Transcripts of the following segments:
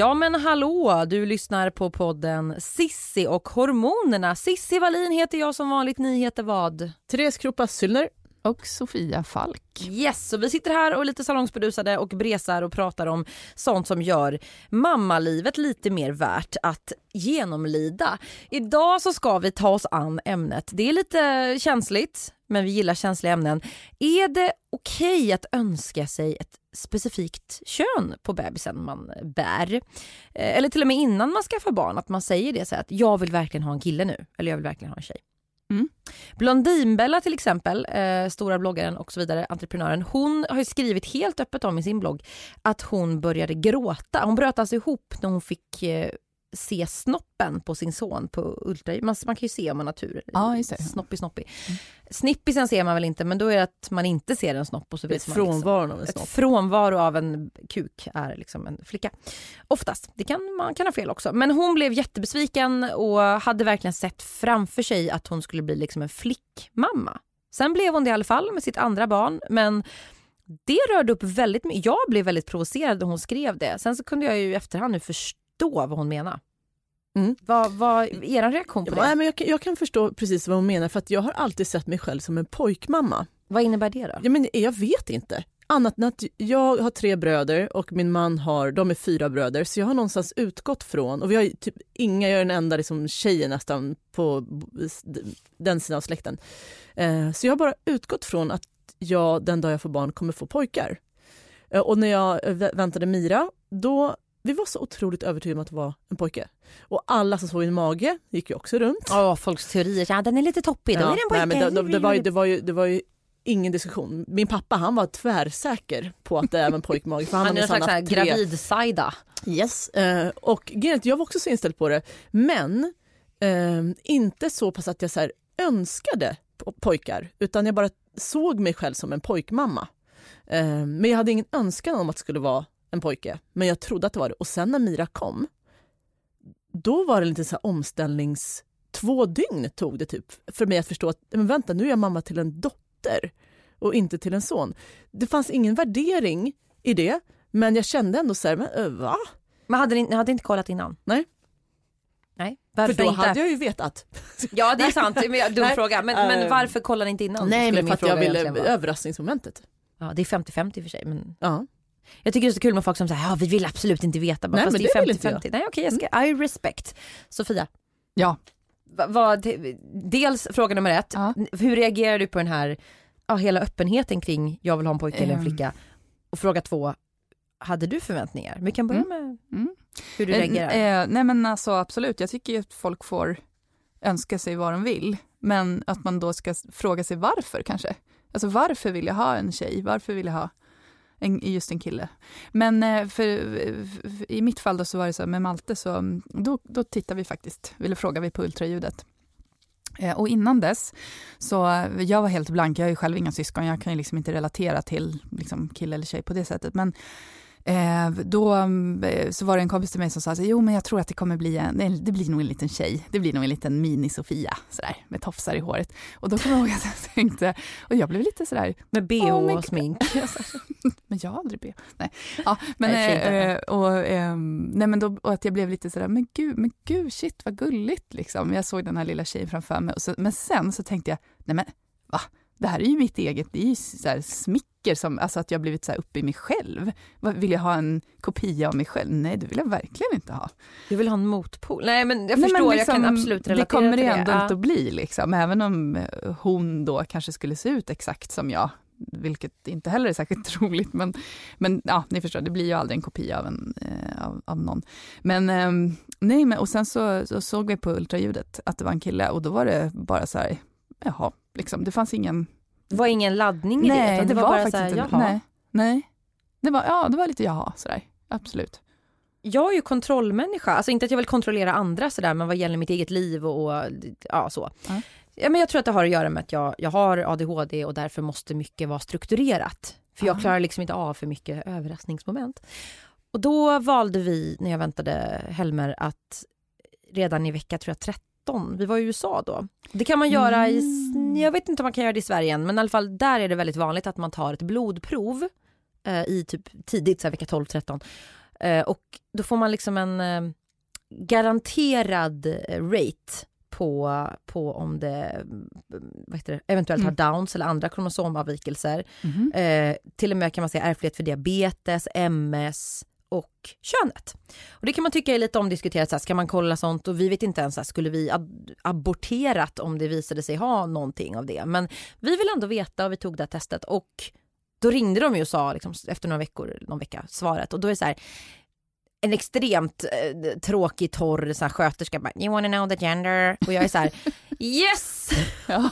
Ja men hallå, du lyssnar på podden Sissi och hormonerna. Sissi Wallin heter jag som vanligt, ni heter vad? Therese Kropa-Syllner. Och Sofia Falk. Yes, så vi sitter här och är lite salongsberusade och bresar och pratar om sånt som gör mammalivet lite mer värt att genomlida. Idag så ska vi ta oss an ämnet. Det är lite känsligt, men vi gillar känsliga ämnen. Är det okej okay att önska sig ett specifikt kön på bebisen man bär? Eh, eller till och med innan man skaffar barn, att man säger det så att jag vill verkligen ha en kille nu, eller jag vill verkligen ha en tjej. Mm. Blondinbella till exempel, eh, stora bloggaren och så vidare, entreprenören, hon har skrivit helt öppet om i sin blogg att hon började gråta. Hon bröt alltså ihop när hon fick eh, se snoppen på sin son på ultraljud. Man, man kan ju se om man har tur. Ja. Snoppig, snoppig. Mm. Snippisen ser man väl inte, men då är det att man inte ser en snopp. Och så vet ett frånvaro liksom, av en snopp. Ett frånvaro av en kuk är liksom en flicka. Oftast. Det kan, man kan ha fel också. Men hon blev jättebesviken och hade verkligen sett framför sig att hon skulle bli liksom en flickmamma. Sen blev hon det i alla fall med sitt andra barn, men det rörde upp väldigt mycket. Jag blev väldigt provocerad när hon skrev det. Sen så kunde jag ju i efterhand nu förstå förstå vad hon menar. Mm. Vad var er reaktion på det? Ja, men jag, jag, kan förstå precis vad hon menar för att jag har alltid sett mig själv som en pojkmamma. Vad innebär det då? Ja, men jag vet inte. Annat än att jag har tre bröder och min man har, de är fyra bröder, så jag har någonstans utgått från, och vi har typ inga, jag är den enda liksom tjejen nästan på den sidan av släkten. Eh, så jag har bara utgått från att jag den dag jag får barn kommer få pojkar. Eh, och när jag väntade Mira, då vi var så otroligt övertygade om att det var en pojke. Och alla som såg en mage gick ju också runt. Ja, folks teorier. Ja, den är lite toppig, då ja, är det en pojke. Nej, men det, det, det, var ju, det, var ju, det var ju ingen diskussion. Min pappa han var tvärsäker på att det är en pojkmage. För han, han är en slags tre... gravidsajda. Yes, uh, och jag var också så inställd på det. Men uh, inte så pass att jag så önskade pojkar, utan jag bara såg mig själv som en pojkmamma. Uh, men jag hade ingen önskan om att det skulle vara en pojke, men jag trodde att det var det. Och sen när Mira kom, då var det lite så omställnings... Två dygn tog det typ för mig att förstå att men vänta, nu är jag mamma till en dotter och inte till en son. Det fanns ingen värdering i det, men jag kände ändå så här, men, va? Men hade ni, hade inte kollat innan? Nej. Nej, varför För då inte? hade jag ju vetat. Ja det är sant, dum fråga. Men, men ehm, varför kollar ni inte innan? Nej men för att jag ville överraskningsmomentet. Ja det är 50-50 för sig. Men... Ja. Jag tycker det är så kul med folk som säger ja vi vill absolut inte veta. Bara, Nej, fast det är 50-50. Nej okej, jag ska, mm. I respect. Sofia? Ja. Va, va, dels fråga nummer ett, ja. hur reagerar du på den här ja, hela öppenheten kring jag vill ha en pojke mm. eller en flicka? Och fråga två, hade du förväntningar? Vi kan börja mm. med mm. hur du reagerar. Eh, eh, nej men alltså absolut, jag tycker att folk får önska sig vad de vill, men att man då ska fråga sig varför kanske. Alltså varför vill jag ha en tjej? Varför vill jag ha en, just en kille. Men eh, för, för, i mitt fall då så var det så med Malte, så mm, då, då tittar vi faktiskt, eller frågar vi på ultraljudet. Eh, och innan dess, så jag var helt blank, jag har ju själv inga syskon, jag kan ju liksom inte relatera till liksom, kille eller tjej på det sättet. Men då eh, så var det en kompis till mig som sa, så, jo men jag tror att det kommer bli en, det blir nog en liten tjej, det blir nog en liten mini-Sofia, sådär, med tofsar i håret. Och då kommer jag ihåg att jag tänkte, och jag blev lite sådär... Med bh och smink? men jag har aldrig bh. Nej. Ja, men, nej, eh, och, eh, nej, men då, och att jag blev lite sådär, men gud, men gud, shit vad gulligt liksom. Jag såg den här lilla tjejen framför mig, och så, men sen så tänkte jag, nej men va? Det här är ju mitt eget, det är ju så smicker, som, alltså att jag blivit så uppe i mig själv. Vill jag ha en kopia av mig själv? Nej, det vill jag verkligen inte ha. Du vill ha en motpol? Nej, men jag förstår, men liksom, jag kan absolut relatera Det kommer det ändå inte att bli, liksom, även om hon då kanske skulle se ut exakt som jag, vilket inte heller är särskilt troligt, men, men ja, ni förstår, det blir ju aldrig en kopia av, en, eh, av, av någon. Men eh, nej, men, och sen så, så, såg vi på ultraljudet att det var en kille och då var det bara så här, jaha, Liksom. Det fanns ingen... Det var ingen laddning i nej, det? det, var, var bara faktiskt inte, nej, nej. Det var, ja, det var lite jaha, sådär. Absolut. Jag är ju kontrollmänniska, alltså inte att jag vill kontrollera andra sådär, men vad gäller mitt eget liv och, och ja så. Mm. Ja, men jag tror att det har att göra med att jag, jag har ADHD och därför måste mycket vara strukturerat. För jag klarar liksom inte av för mycket överraskningsmoment. Och då valde vi, när jag väntade Helmer, att redan i vecka tror jag 13 2013. Vi var i USA då. Det kan man göra i, mm. jag vet inte om man kan göra det i Sverige än, men i alla fall där är det väldigt vanligt att man tar ett blodprov eh, i typ tidigt, så här, vecka 12-13 Eh, och då får man liksom en eh, garanterad eh, rate på, på om det, mm, det eventuellt har downs eller andra kromosomavvikelser. Mhm. Eh, till och med kan man säga ärftlighet för diabetes, MS och könet. Och det kan man tycka är lite omdiskuterat, så här, ska man kolla sånt? Och vi vet inte ens, så här, skulle vi ab- aborterat om det visade sig ha någonting av det? Men vi vill ändå veta och vi tog det här testet och då ringde de ju och sa liksom, efter några veckor, någon vecka, svaret och då är det så här en extremt eh, tråkig, torr så här, sköterska bara “You wanna know the gender?” och jag är så här “Yes!” Ja.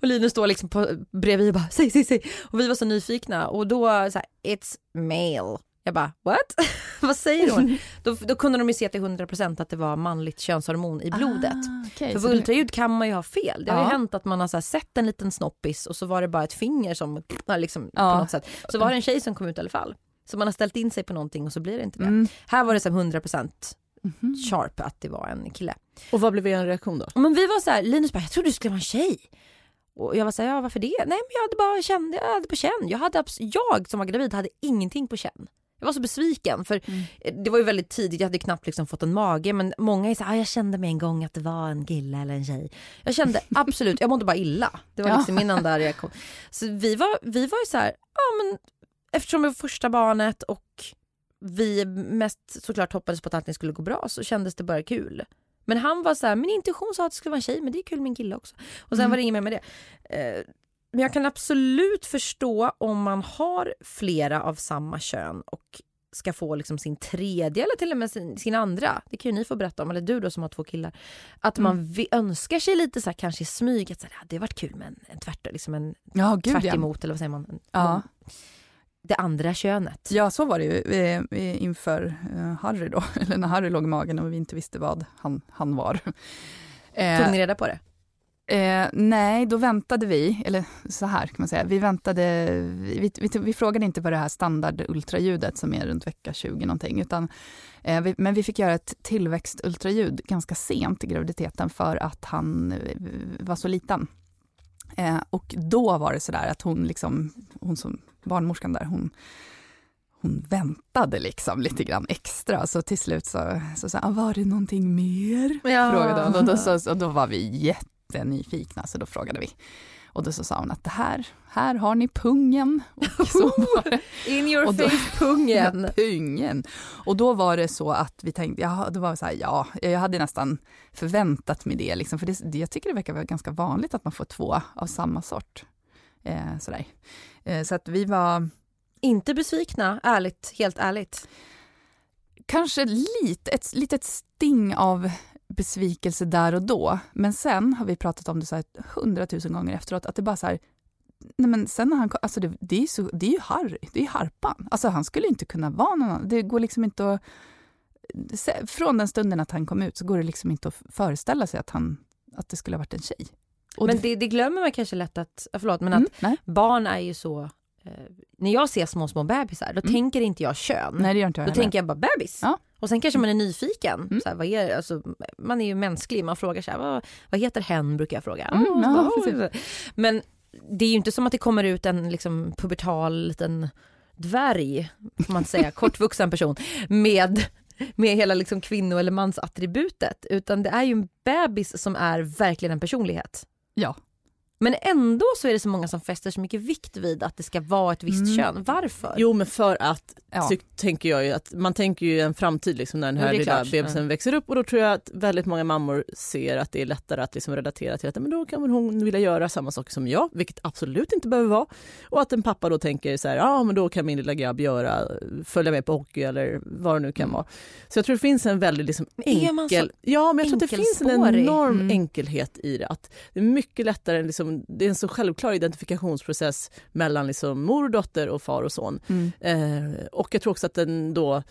Och Linus står liksom på, bredvid och bara “Säg, säg, säg!” och vi var så nyfikna och då så här “It's male”. Jag bara “What?” Vad säger hon? då, då kunde de ju se till 100% att det var manligt könshormon i blodet. Ah, okej, För på det- ultraljud kan man ju ha fel. Det har ju hänt att man har sett en liten snoppis och så var det bara ett finger som liksom, Ja. på något sätt. Så var det en tjej som kom ut i alla fall. Så man har ställt in sig på någonting och så blir det inte det. Mm. Här var det så här 100% Mhm. sharp att det var en kille. Och vad blev er reaktion då? Men vi var så här, Linus bara, jag trodde du skulle vara en tjej. Och jag var så här, ja varför det? Nej men jag hade bara känn, jag hade på känn. Jag, hade, jag som var gravid hade ingenting på känn. Jag var så besviken för Mm. det var ju väldigt tidigt, jag hade knappt liksom fått en mage men många är så ah, jag kände med en gång att det var en kille eller en tjej. Jag kände absolut, jag mådde bara illa. Det var Ja. liksom min enda reaktion. Så vi var, vi var ju så här, ja men eftersom det var första barnet och vi mest såklart hoppades på att allting skulle gå bra så kändes det bara kul. Men han var så här, min intuition sa att det skulle vara en tjej men det är kul med en kille också. Och sen Mm. var det inget mer med det. Eh, men jag kan absolut förstå om man har flera av samma kön och ska få liksom sin tredje eller till och med sin, sin andra. Det kan ju ni få berätta om, eller du då som har två killar. Att man Mm. vi, önskar sig lite så här, kanske i smyg att så här, "Ja, det varit kul med en, en tvärt, liksom en Ja, gud tvärt ja. emot eller vad säger man? En, Ja. Det andra könet. Ja, så var det ju eh, inför eh, Harry då, eller när Harry låg i magen och vi inte visste vad han, han var. Eh, Tog ni reda på det? Eh, nej, då väntade vi, eller så här kan man säga, vi väntade, vi, vi, vi frågade inte på det här standardultraljudet som är runt vecka 20 någonting, utan, eh, vi, men vi fick göra ett tillväxtultraljud ganska sent i graviditeten för att han eh, var så liten. Eh, och då var det sådär att hon, liksom, hon som barnmorskan där, hon, hon väntade liksom lite grann extra, så till slut så, så sa han, var det någonting mer? Ja. frågade hon. Och då, så, och då var vi jättenyfikna, så då frågade vi. Och då så sa hon att det här, här har ni pungen. Och så In your Och då- face pungen. pungen. Och då var det så att vi tänkte, ja, då var det så här, ja, jag hade nästan förväntat mig det, liksom, för det, det- jag tycker det verkar vara ganska vanligt att man får två av samma sort. Eh, sådär. Eh, så att vi var Inte besvikna, ärligt, helt ärligt. kanske lite, ett litet sting av besvikelse där och då. Men sen har vi pratat om det så här hundratusen gånger efteråt, att det bara så här, nej men sen när han alltså det, det, är ju så, det är ju Harry, det är ju Harpan. Alltså han skulle inte kunna vara någon annan. Det går liksom inte att... Från den stunden att han kom ut så går det liksom inte att föreställa sig att, han, att det skulle ha varit en tjej. Och men det, det glömmer man kanske lätt att, förlåt men att mm, barn är ju så, när jag ser små små bebisar då Mm. tänker inte jag kön. nej, det gör inte jag Då heller. tänker jag bara bebis. Ja. Och sen kanske man är nyfiken. Mm. Så här, vad är, alltså, man är ju mänsklig, man frågar så här, vad, vad heter hen brukar jag fråga. Mm, "Åh, ja, precis. Men det är ju inte som att det kommer ut en liksom, pubertal liten dvärg, får man säga, kortvuxen person med med hela liksom kvinno eller mansattributet utan det är ju en bebis som är verkligen en personlighet. Ja. Men ändå så är det så många som fäster så mycket vikt vid att det ska vara ett visst Mm. kön. Varför? Jo men för att Ja. tänker jag ju att man tänker ju en framtid liksom när den här lilla klart. bebisen växer upp och då tror jag att väldigt många mammor ser att det är lättare att liksom relatera till att men då kan väl hon vilja göra samma sak som jag, vilket absolut inte behöver vara. Och att en pappa då tänker så här, ja men då kan min lilla grabb göra, följa med på hockey eller vad det nu kan Mm. vara. Så jag tror det finns en väldigt liksom enkel, ja men jag tror att det finns en enorm Mm. enkelhet i det. Att det är mycket lättare, liksom, det är en så självklar identifikationsprocess mellan liksom mor och dotter och far och son. Mm. Eh, och jag tror också att den då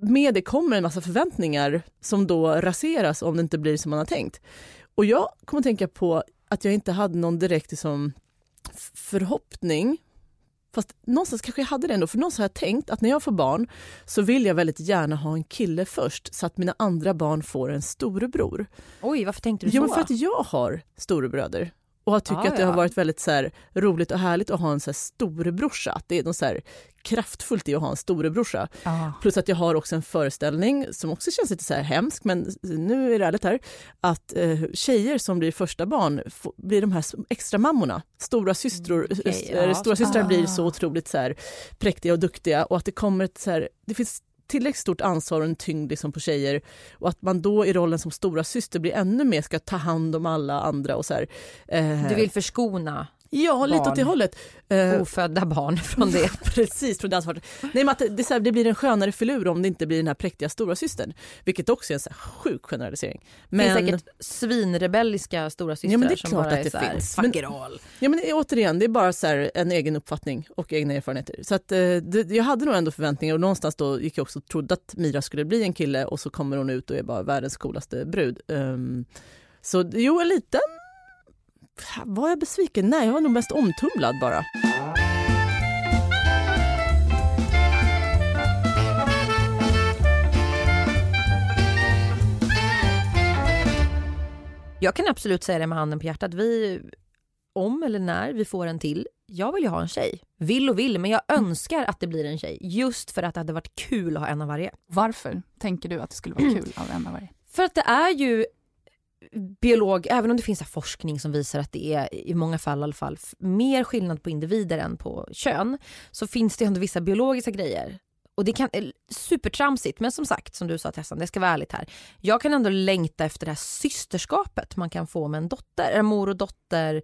med det kommer en massa förväntningar som då raseras om det inte blir som man har tänkt. Och jag kommer att tänka på att jag inte hade någon direkt liksom, förhoppning Fast någonstans kanske jag hade det ändå, för någonstans har jag tänkt att när jag får barn så vill jag väldigt gärna ha en kille först så att mina andra barn får en storebror. Oj, varför tänkte du Jo, så? men för att jag har storebröder och har tyckt Ah, att det har ja. varit väldigt så här, roligt och härligt att ha en så här, storebrorsa. Att det är något så här, kraftfullt i att ha en storebrorsa. Ja. Plus att jag har också en föreställning som också känns lite så här hemsk, men nu är det ärligt här, att eh, tjejer som blir första barn blir de här extra mammorna. Stora systror, Mm, eh, ja. stora systrar Ah. blir så otroligt så här, präktiga och duktiga och att det kommer ett så här, det finns tillräckligt stort ansvar och en tyngd liksom på tjejer och att man då i rollen som stora syster blir ännu mer ska ta hand om alla andra och så här. Eh, Du vill förskona ja, lite åt det barn. hållet. Eh, ofödda barn från det. Precis, från det. Nej, men att det, det, är här, det blir en skönare filur om det inte blir den här präktiga stora systern, vilket också är en så här sjuk generalisering. Det Men, finns säkert svinrebelliska stora systrar Ja, men det är som klart bara att är det så här, finns. Men- ja, men återigen, det är bara så här, en egen uppfattning och egna erfarenheter. Så att, eh, det, jag hade nog ändå förväntningar och någonstans då gick jag också och trodde att Mira skulle bli en kille och så kommer hon ut och är bara världens coolaste brud. Um, så jo, en liten... Var jag besviken? Nej, jag var nog mest omtumlad bara. Jag kan absolut säga det med handen på hjärtat. Vi, om eller när vi får en till, jag vill ju ha en tjej. Vill och vill, men jag önskar att det blir en tjej. Just för att det hade varit kul att ha en av varje. Varför tänker du att det skulle vara kul av en av varje? För att det är ju biolog, även om det finns forskning som visar att det är i många fall i alla fall mer skillnad på individer än på kön, så finns det ändå vissa biologiska grejer. Och det kan, eh, supertramsigt, men som sagt, som du sa Tessan, det ska vara ärligt här. Jag kan ändå längta efter det här systerskapet man kan få med en dotter, en mor och dotter,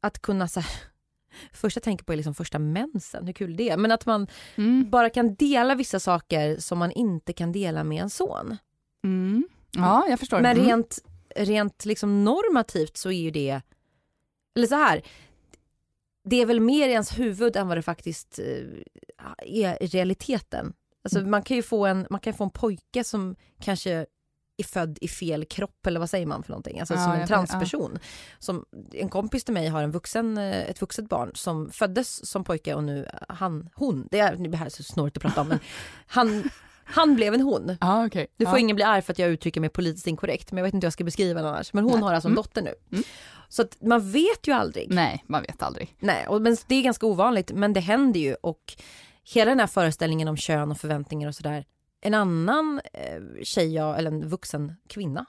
att kunna så här, Först jag tänker på är liksom första mensen, hur kul det är. Men att man Mm. bara kan dela vissa saker som man inte kan dela med en son. Mm. Ja, jag förstår. Men Mm. rent, rent liksom normativt så är ju det, eller så här, det är väl mer i ens huvud än vad det faktiskt eh, är i realiteten. Alltså Mm. man kan ju få en, man kan få en pojke som kanske är född i fel kropp eller vad säger man för någonting, alltså Ja, som en transperson. Som, en kompis till mig har en vuxen, eh, ett vuxet barn som föddes som pojke och nu han, hon, det är, det här är så snårigt att prata om men han, han blev en hon. Ja, okej. Nu får ja. ingen bli arg för att jag uttrycker mig politiskt inkorrekt men jag vet inte hur jag ska beskriva den annars. Men hon Nej. har alltså en Mm. dotter nu. Mm. Så att man vet ju aldrig. Nej, man vet aldrig. Nej, och, men det är ganska ovanligt men det händer ju och hela den här föreställningen om kön och förväntningar och sådär. En annan eh, tjej, jag, eller en vuxen kvinna,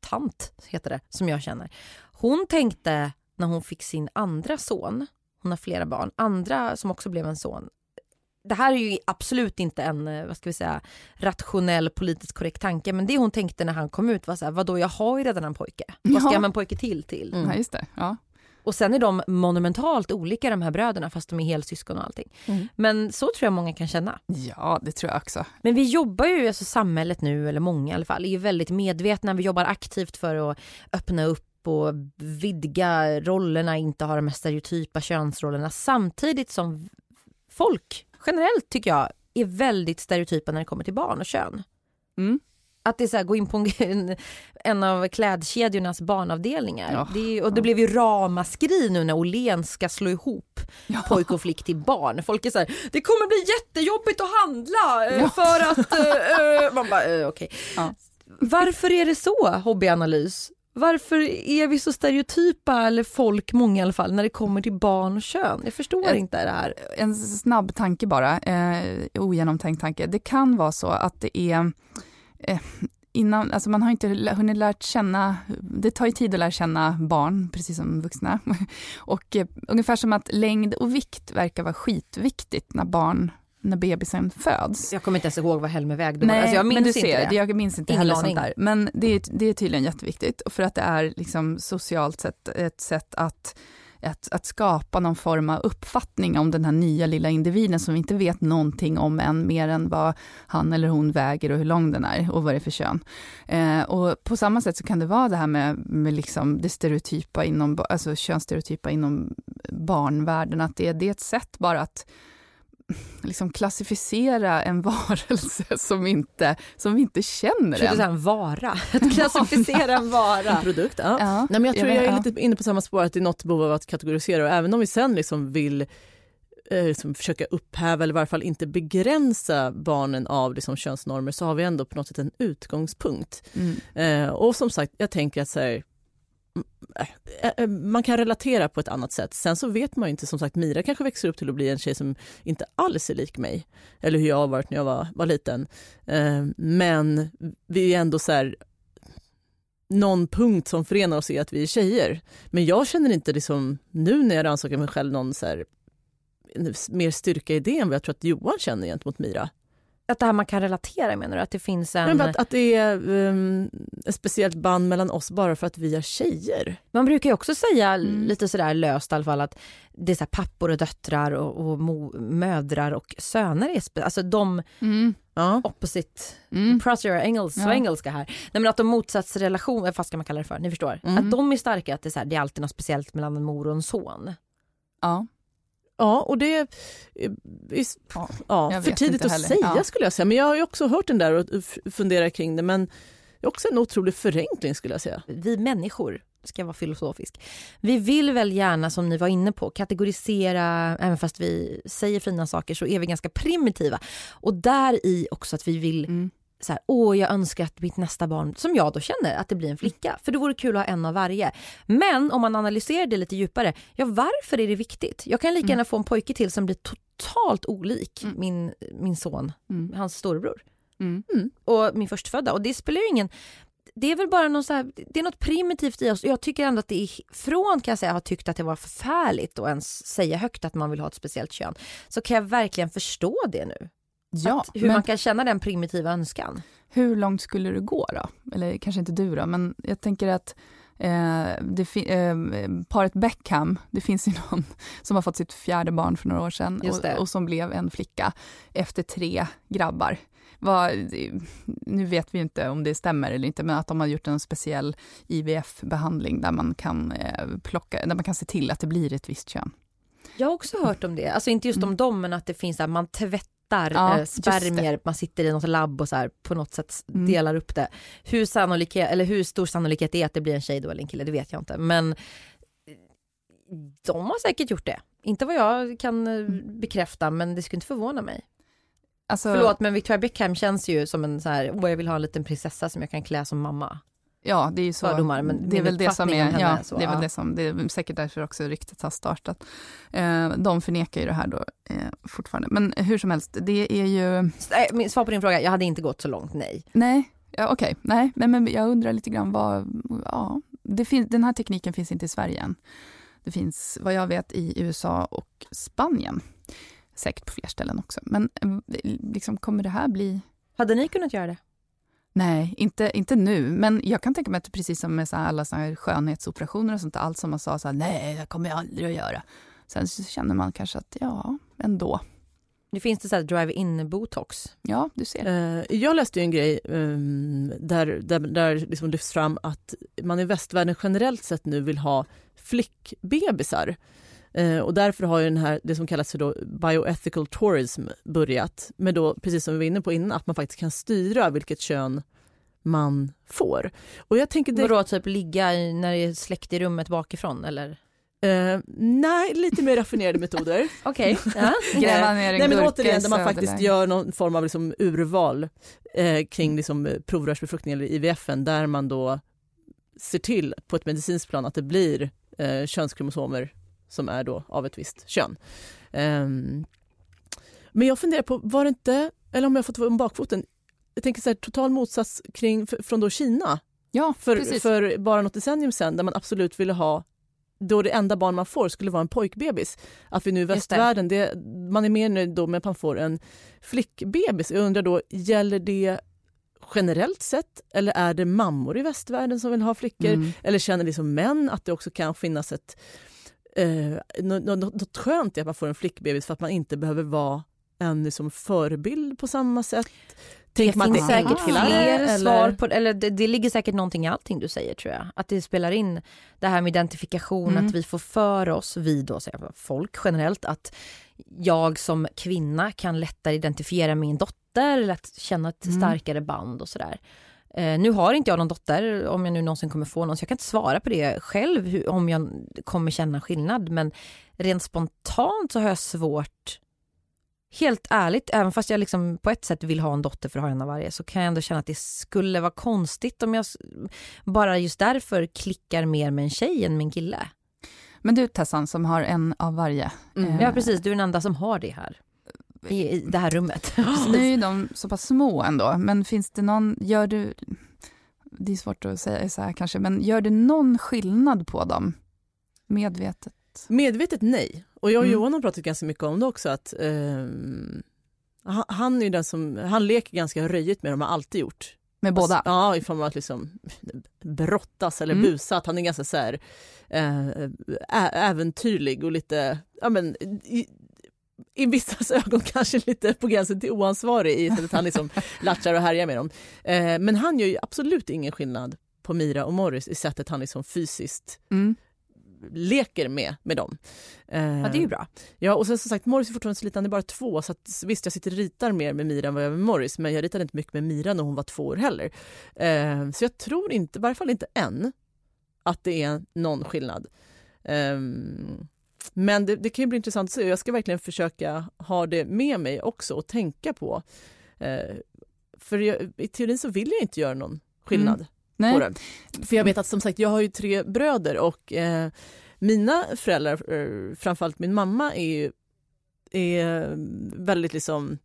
tant heter det, som jag känner. Hon tänkte när hon fick sin andra son, hon har flera barn, andra som också blev en son. Det här är ju absolut inte en, eh, vad ska vi säga, rationell politiskt korrekt tanke, men det hon tänkte när han kom ut var så här, vadå jag har ju redan en pojke, vad ska Ja. jag med en pojke till till? Mm. Ja, just det. Ja. Och sen är de monumentalt olika de här bröderna fast de är helsyskon och allting. Mm. Men så tror jag många kan känna. ja, det tror jag också. Men vi jobbar ju, alltså samhället nu, eller många i alla fall, är ju väldigt medvetna. Vi jobbar aktivt för att öppna upp och vidga rollerna, inte ha de här stereotypa könsrollerna samtidigt som folk generellt tycker jag är väldigt stereotypa när det kommer till barn och kön. Mm. Att det är så här, gå in på en, en av klädkedjornas barnavdelningar. Ja. Det och det blev ju ramaskri nu när Åhléns ska slå ihop Ja. pojk och flick till barn. Folk är så här, det kommer bli jättejobbigt att handla eh, Ja. för att... eh, eh." man bara, eh, okej. Ja. Varför är det så, hobbyanalys? Varför är vi så stereotypa, eller folk, många i alla fall, när det kommer till barn och kön? Jag förstår Jag- inte det här. En snabb tanke bara, eh, ogenomtänkt tanke. Det kan vara så att det är eh, Innan, alltså man har inte hunnit lärt känna, det tar ju tid att lära känna barn, precis som vuxna. Och eh, ungefär som att längd och vikt verkar vara skitviktigt när barn, när bebisen föds. Jag kommer inte ens ihåg vad Helmer vägde. Nej, alltså jag minns men du inte ser, det. jag minns inte Ingen heller sånt där. Men det är, det är tydligen jätteviktigt, för att det är liksom socialt sett ett sätt att, att, att skapa någon form av uppfattning om den här nya lilla individen som vi inte vet någonting om än, mer än vad han eller hon väger och hur lång den är och vad det är för kön. Eh, och på samma sätt så kan det vara det här med, med liksom det stereotypa inom, alltså könsstereotypa inom barnvärlden, att det, det är ett sätt bara att liksom klassificera en varelse som, inte, som vi inte känner än. säga en vara. Att klassificera en vara. Produkt, ja. Ja, Nej, men jag tror jag jag, är ja. lite inne på samma spår, att det är något behov av att kategorisera och även om vi sen liksom vill eh, liksom försöka upphäva eller i varje fall inte begränsa barnen av liksom könsnormer så har vi ändå på något sätt en utgångspunkt. Mm. Eh, och som sagt, jag tänker att så här, Eh, eh, man kan relatera på ett annat sätt. Sen så vet man ju inte, som sagt Mira kanske växer upp till att bli en tjej som inte alls är lik mig, eller hur jag har varit när jag var, var liten. Eh, men vi är ändå så här, någon punkt som förenar oss är att vi är tjejer. Men jag känner inte liksom, nu när jag rannsakar mig själv någon så här, mer styrka i det än vad jag tror att Johan känner gentemot Mira. Att det här man kan relatera menar du? Att det finns en... Men att, att det är um, ett speciellt band mellan oss bara för att vi är tjejer. Man brukar ju också säga mm. lite sådär löst i alla fall att det är så pappor och döttrar och, och mo, mödrar och söner är alltså de mm. opposite, mm. pratar jag engelsk, ja. engelska här. Nej men att de motsatsrelationer, vad ska man kalla det för, ni förstår. Mm. Att de är starka, att det är, så här, det är alltid något speciellt mellan en mor och en son. Ja. Ja, och det är, ja, ja för tidigt att säga ja. skulle jag säga. Men jag har ju också hört den där och funderat kring det. Men det är också en otrolig förenkling skulle jag säga. Vi människor, ska jag vara filosofisk, vi vill väl gärna som ni var inne på kategorisera, även fast vi säger fina saker så är vi ganska primitiva. Och där i också att vi vill mm så här, åh jag önskar att mitt nästa barn, som jag då känner, att det blir en flicka. För det vore kul att ha en av varje. Men om man analyserar det lite djupare, ja varför är det viktigt? Jag kan lika mm. gärna få en pojke till som blir totalt olik mm. min, min son, mm. hans storebror. Mm. mm. Och min förstfödda. Och det spelar ju ingen det är väl bara någon så här, det är något primitivt i oss. Jag tycker ändå att det är från kan jag säga har tyckt att det var förfärligt att ens säga högt att man vill ha ett speciellt kön. Så kan jag verkligen förstå det nu. Ja, att, hur man kan känna den primitiva önskan. Hur långt skulle du gå då? Eller kanske inte du då, men jag tänker att eh, eh, paret Beckham, det finns ju någon som har fått sitt fjärde barn för några år sedan och, och, som blev en flicka efter tre grabbar. Var, nu vet vi inte om det stämmer eller inte, men att de har gjort en speciell IVF-behandling där man kan eh, plocka, där man kan se till att det blir ett visst kön. Jag har också hört om det, alltså inte just om mm. dem, men att det finns att man tvättar tvättar ja, eh, spermier, man sitter i något labb och så här, på något sätt mm. delar upp det. Hur, sannolikhet, eller hur stor sannolikhet det är att det blir en tjej då eller en kille, det vet jag inte. Men de har säkert gjort det. Inte vad jag kan eh, mm. bekräfta, men det skulle inte förvåna mig. Alltså, Förlåt, men Victoria Beckham känns ju som en så här, åh jag vill ha en liten prinsessa som jag kan klä som mamma. Ja, det är ju så. Fördomar, men det är väl det som är, ja, så, det är väl det som, det är säkert därför också ryktet har startat. Eh, de förnekar ju det här då eh, fortfarande, men hur som helst, det är ju... Svar på din fråga, jag hade inte gått så långt, nej. Nej, ja, okej, okay. nej, men, men jag undrar lite grann vad, ja, det finns, den här tekniken finns inte i Sverige än. Det finns, vad jag vet, i USA och Spanien. Säkert på fler ställen också, men eh, liksom, kommer det här bli... Hade ni kunnat göra det? Nej, inte, inte nu. Men jag kan tänka mig att precis som med så alla så här skönhetsoperationer och sånt, allt som man sa så här, nej, det kommer jag aldrig att göra. Sen så känner man kanske att ja, ändå. Nu finns det så drive-in botox. Ja, du ser. Uh, jag läste en grej um, där, där, där liksom lyfts fram att man i västvärlden generellt sett nu vill ha flickbebisar. Uh, och därför har ju den här, det som kallas för då bioethical tourism börjat. Med då, precis som vi var inne på innan, att man faktiskt kan styra vilket kön man får. Och jag tänker det... Vadå, typ ligga när det är släkt i rummet bakifrån eller? Uh, nej, lite mer raffinerade metoder. Okej. Ja. Gräva ner en nej, men återigen, där man faktiskt gör någon form av liksom urval eh, kring liksom provrörsbefruktning eller IVF, där man då ser till på ett medicinskt plan att det blir eh, könskromosomer som är då av ett visst kön. Um, men jag funderar på, var det inte, eller om jag fått om bakfoten, jag tänker så här, total motsats kring, från då Kina. Ja, för, för bara något decennium sedan där man absolut ville ha då det enda barn man får skulle vara en pojkbebis. Att vi nu i västvärlden, det. man är mer nöjd då med att man får en flickbebis. Jag undrar då, gäller det generellt sett eller är det mammor i västvärlden som vill ha flickor? Mm. Eller känner liksom män att det också kan finnas ett eh, något, något skönt i att man får en flickbebis för att man inte behöver vara en liksom, förebild på samma sätt. Tänker det finns säkert fler eller? svar på eller det, det ligger säkert någonting i allting du säger tror jag. Att det spelar in det här med identifikation, mm. att vi får för oss, vi då folk generellt, att jag som kvinna kan lättare identifiera min dotter, lätt känna ett mm. starkare band och sådär. Eh, nu har inte jag någon dotter, om jag nu någonsin kommer få någon, så jag kan inte svara på det själv hur, om jag kommer känna skillnad. Men rent spontant så har jag svårt helt ärligt, även fast jag liksom på ett sätt vill ha en dotter för att ha en av varje så kan jag ändå känna att det skulle vara konstigt om jag bara just därför klickar mer med en tjej än med en kille. Men du Tessan som har en av varje. Mm. eh, Ja precis, du är den enda som har det här. I, i det här rummet. Nu är ju de så pass små ändå, men finns det någon, gör du, det är svårt att säga så här kanske, men gör du någon skillnad på dem? Medvetet? Medvetet nej. Och jag och Mm. Johan har pratat ganska mycket om det också. Att, ehm, han, är ju den som, han leker ganska röjigt med dem, har alltid gjort. Med båda? Alltså, ja, i form av att liksom brottas eller Mm. busa. Att han är ganska så här, eh, ä- äventyrlig och lite, ja men i, vissas ögon kanske lite på gränsen till oansvarig i sättet han liksom latchar och härjar med dem. Eh, men han gör ju absolut ingen skillnad på Mira och Morris i sättet han liksom fysiskt Mm. leker med, med dem. Eh, Ja, det är ju bra. Ja, och sen som sagt, Morris är fortfarande så liten, han är bara två, så att, visst jag sitter och ritar mer med Mira än vad jag gör med Morris, men jag ritade inte mycket med Mira när hon var två år heller. Eh, så jag tror inte, i varje fall inte än, att det är någon skillnad. Ehm, men det, det kan ju bli intressant att se, jag ska verkligen försöka ha det med mig också och tänka på. Eh, för jag, i teorin så vill jag inte göra någon skillnad på Nej. det. För jag vet att som sagt, jag har ju tre bröder och eh, mina föräldrar, eh, framförallt min mamma, är ju är väldigt liksom...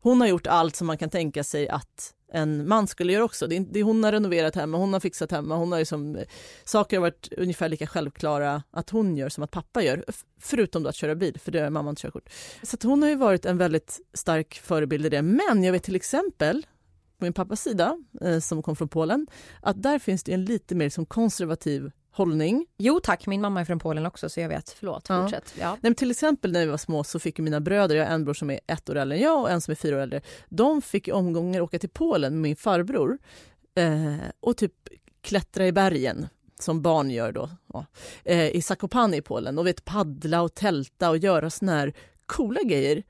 Hon har gjort allt som man kan tänka sig att en man skulle göra också. Det är, det är hon har renoverat hemma, hon har fixat hemma, hon har liksom, saker har varit ungefär lika självklara att hon gör som att pappa gör. Förutom då att köra bil, för det har mamma inte körkort. Så att hon har ju varit en väldigt stark förebild i det. Men jag vet till exempel på min pappas sida, eh, som kom från Polen, att där finns det en lite mer liksom konservativ hållning. Jo tack, min mamma är från Polen också så jag vet. Förlåt, Ja. fortsätt. Ja. Nej, till exempel när vi var små så fick mina bröder, jag har en bror som är ett år äldre än jag och en som är fyra år äldre, de fick i omgångar åka till Polen med min farbror eh, och typ klättra i bergen som barn gör då, ja, eh, i Zakopane i Polen och vet paddla och tälta och göra såna här coola grejer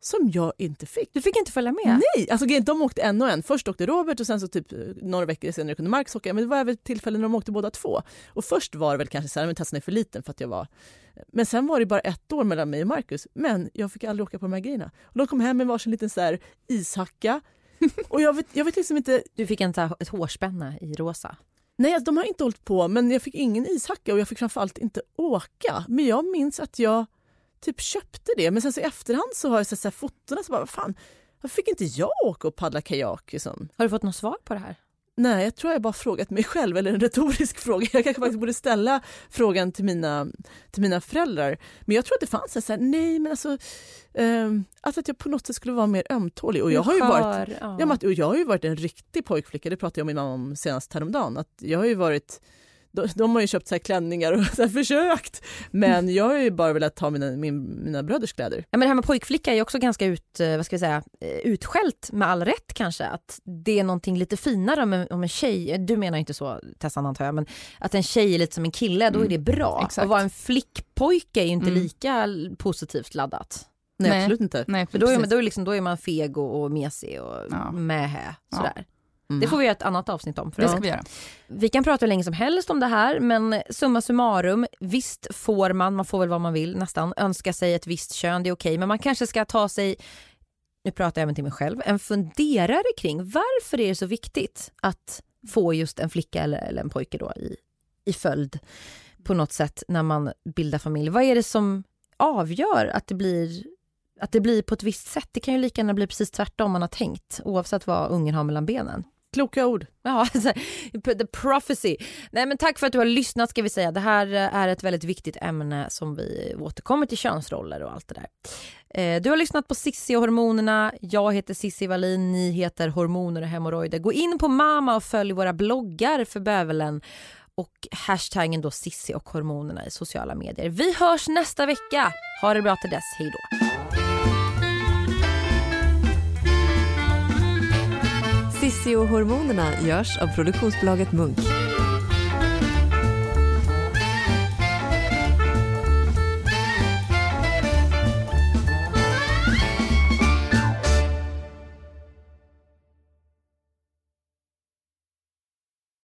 som jag inte fick. Du fick inte följa med? Nej, alltså de åkte en och en. Först åkte Robert och sen så typ eh, några veckor senare kunde Marcus åka. Men det var även tillfällen när de åkte båda två. Och först var det väl kanske så här, men Tessan är för liten för att jag var... Men sen var det bara ett år mellan mig och Marcus. Men jag fick aldrig åka på de här grejerna. Och de kom hem med varsin liten så här ishacka. Och jag vet, jag vet liksom inte... Du fick här, ett hårspänne i rosa. Nej, alltså, de har inte hållit på, men jag fick ingen ishacka och jag fick framförallt inte åka. Men jag minns att jag typ köpte det. Men sen så i efterhand så har jag sett så här fotona så bara, vad fan, varför fick inte jag åka och paddla kajak? Liksom? Har du fått något svar på det här? Nej, jag tror jag bara frågat mig själv, eller en retorisk fråga. Jag kanske faktiskt borde ställa frågan till mina, till mina föräldrar. Men jag tror att det fanns en så här, nej men alltså, ehm, alltså att jag på något sätt skulle vara mer ömtålig. Och jag har ju varit Ja. Ja, men att, och jag har ju varit en riktig pojkflicka, det pratade jag med min mamma om senast häromdagen. Att jag har ju varit, de, de har ju köpt så här klänningar och så här försökt, men jag har ju bara velat ta mina, min, mina bröders kläder. Ja, men det här med pojkflicka är också ganska ut, eh, vad ska vi säga, eh, utskällt med all rätt kanske. Att det är någonting lite finare om en, om en tjej, du menar inte så Tessan antar jag, men att en tjej är lite som en kille, då är Mm, det bra. exakt. Och vara en flickpojke är ju inte Mm. lika positivt laddat. Nej, Nej. absolut inte. Nej, För då är, man, då är, liksom, då är man feg och, och mesig och Ja. mähä. Ja. Mm. Det får vi göra ett annat avsnitt om. För Det ska vi göra. Vi kan prata hur länge som helst om det här men summa summarum, visst får man, man får väl vad man vill nästan, önska sig ett visst kön, det är okej men man kanske ska ta sig, nu pratar jag även till mig själv, en funderare kring varför är det så viktigt att få just en flicka eller, eller en pojke då i, i följd på något sätt när man bildar familj. Vad är det som avgör att det blir att det blir på ett visst sätt. Det kan ju lika gärna bli precis tvärtom man har tänkt oavsett vad ungen har mellan benen. Kloka ord. Ja, alltså, the prophecy. Nej, men tack för att du har lyssnat ska vi säga. Det här eh, är ett väldigt viktigt ämne som vi återkommer till könsroller och allt det där. Eh, du har lyssnat på Sissi och hormonerna. Jag heter Sissi Wallin, ni heter Hormoner och hemorrojder. Gå in på Mama och följ våra bloggar för bövelen och hashtaggen då Sissi och hormonerna i sociala medier. Vi hörs nästa vecka. Ha det bra till dess. Hej då. Sissi och hormonerna görs av produktionsbolaget Munk.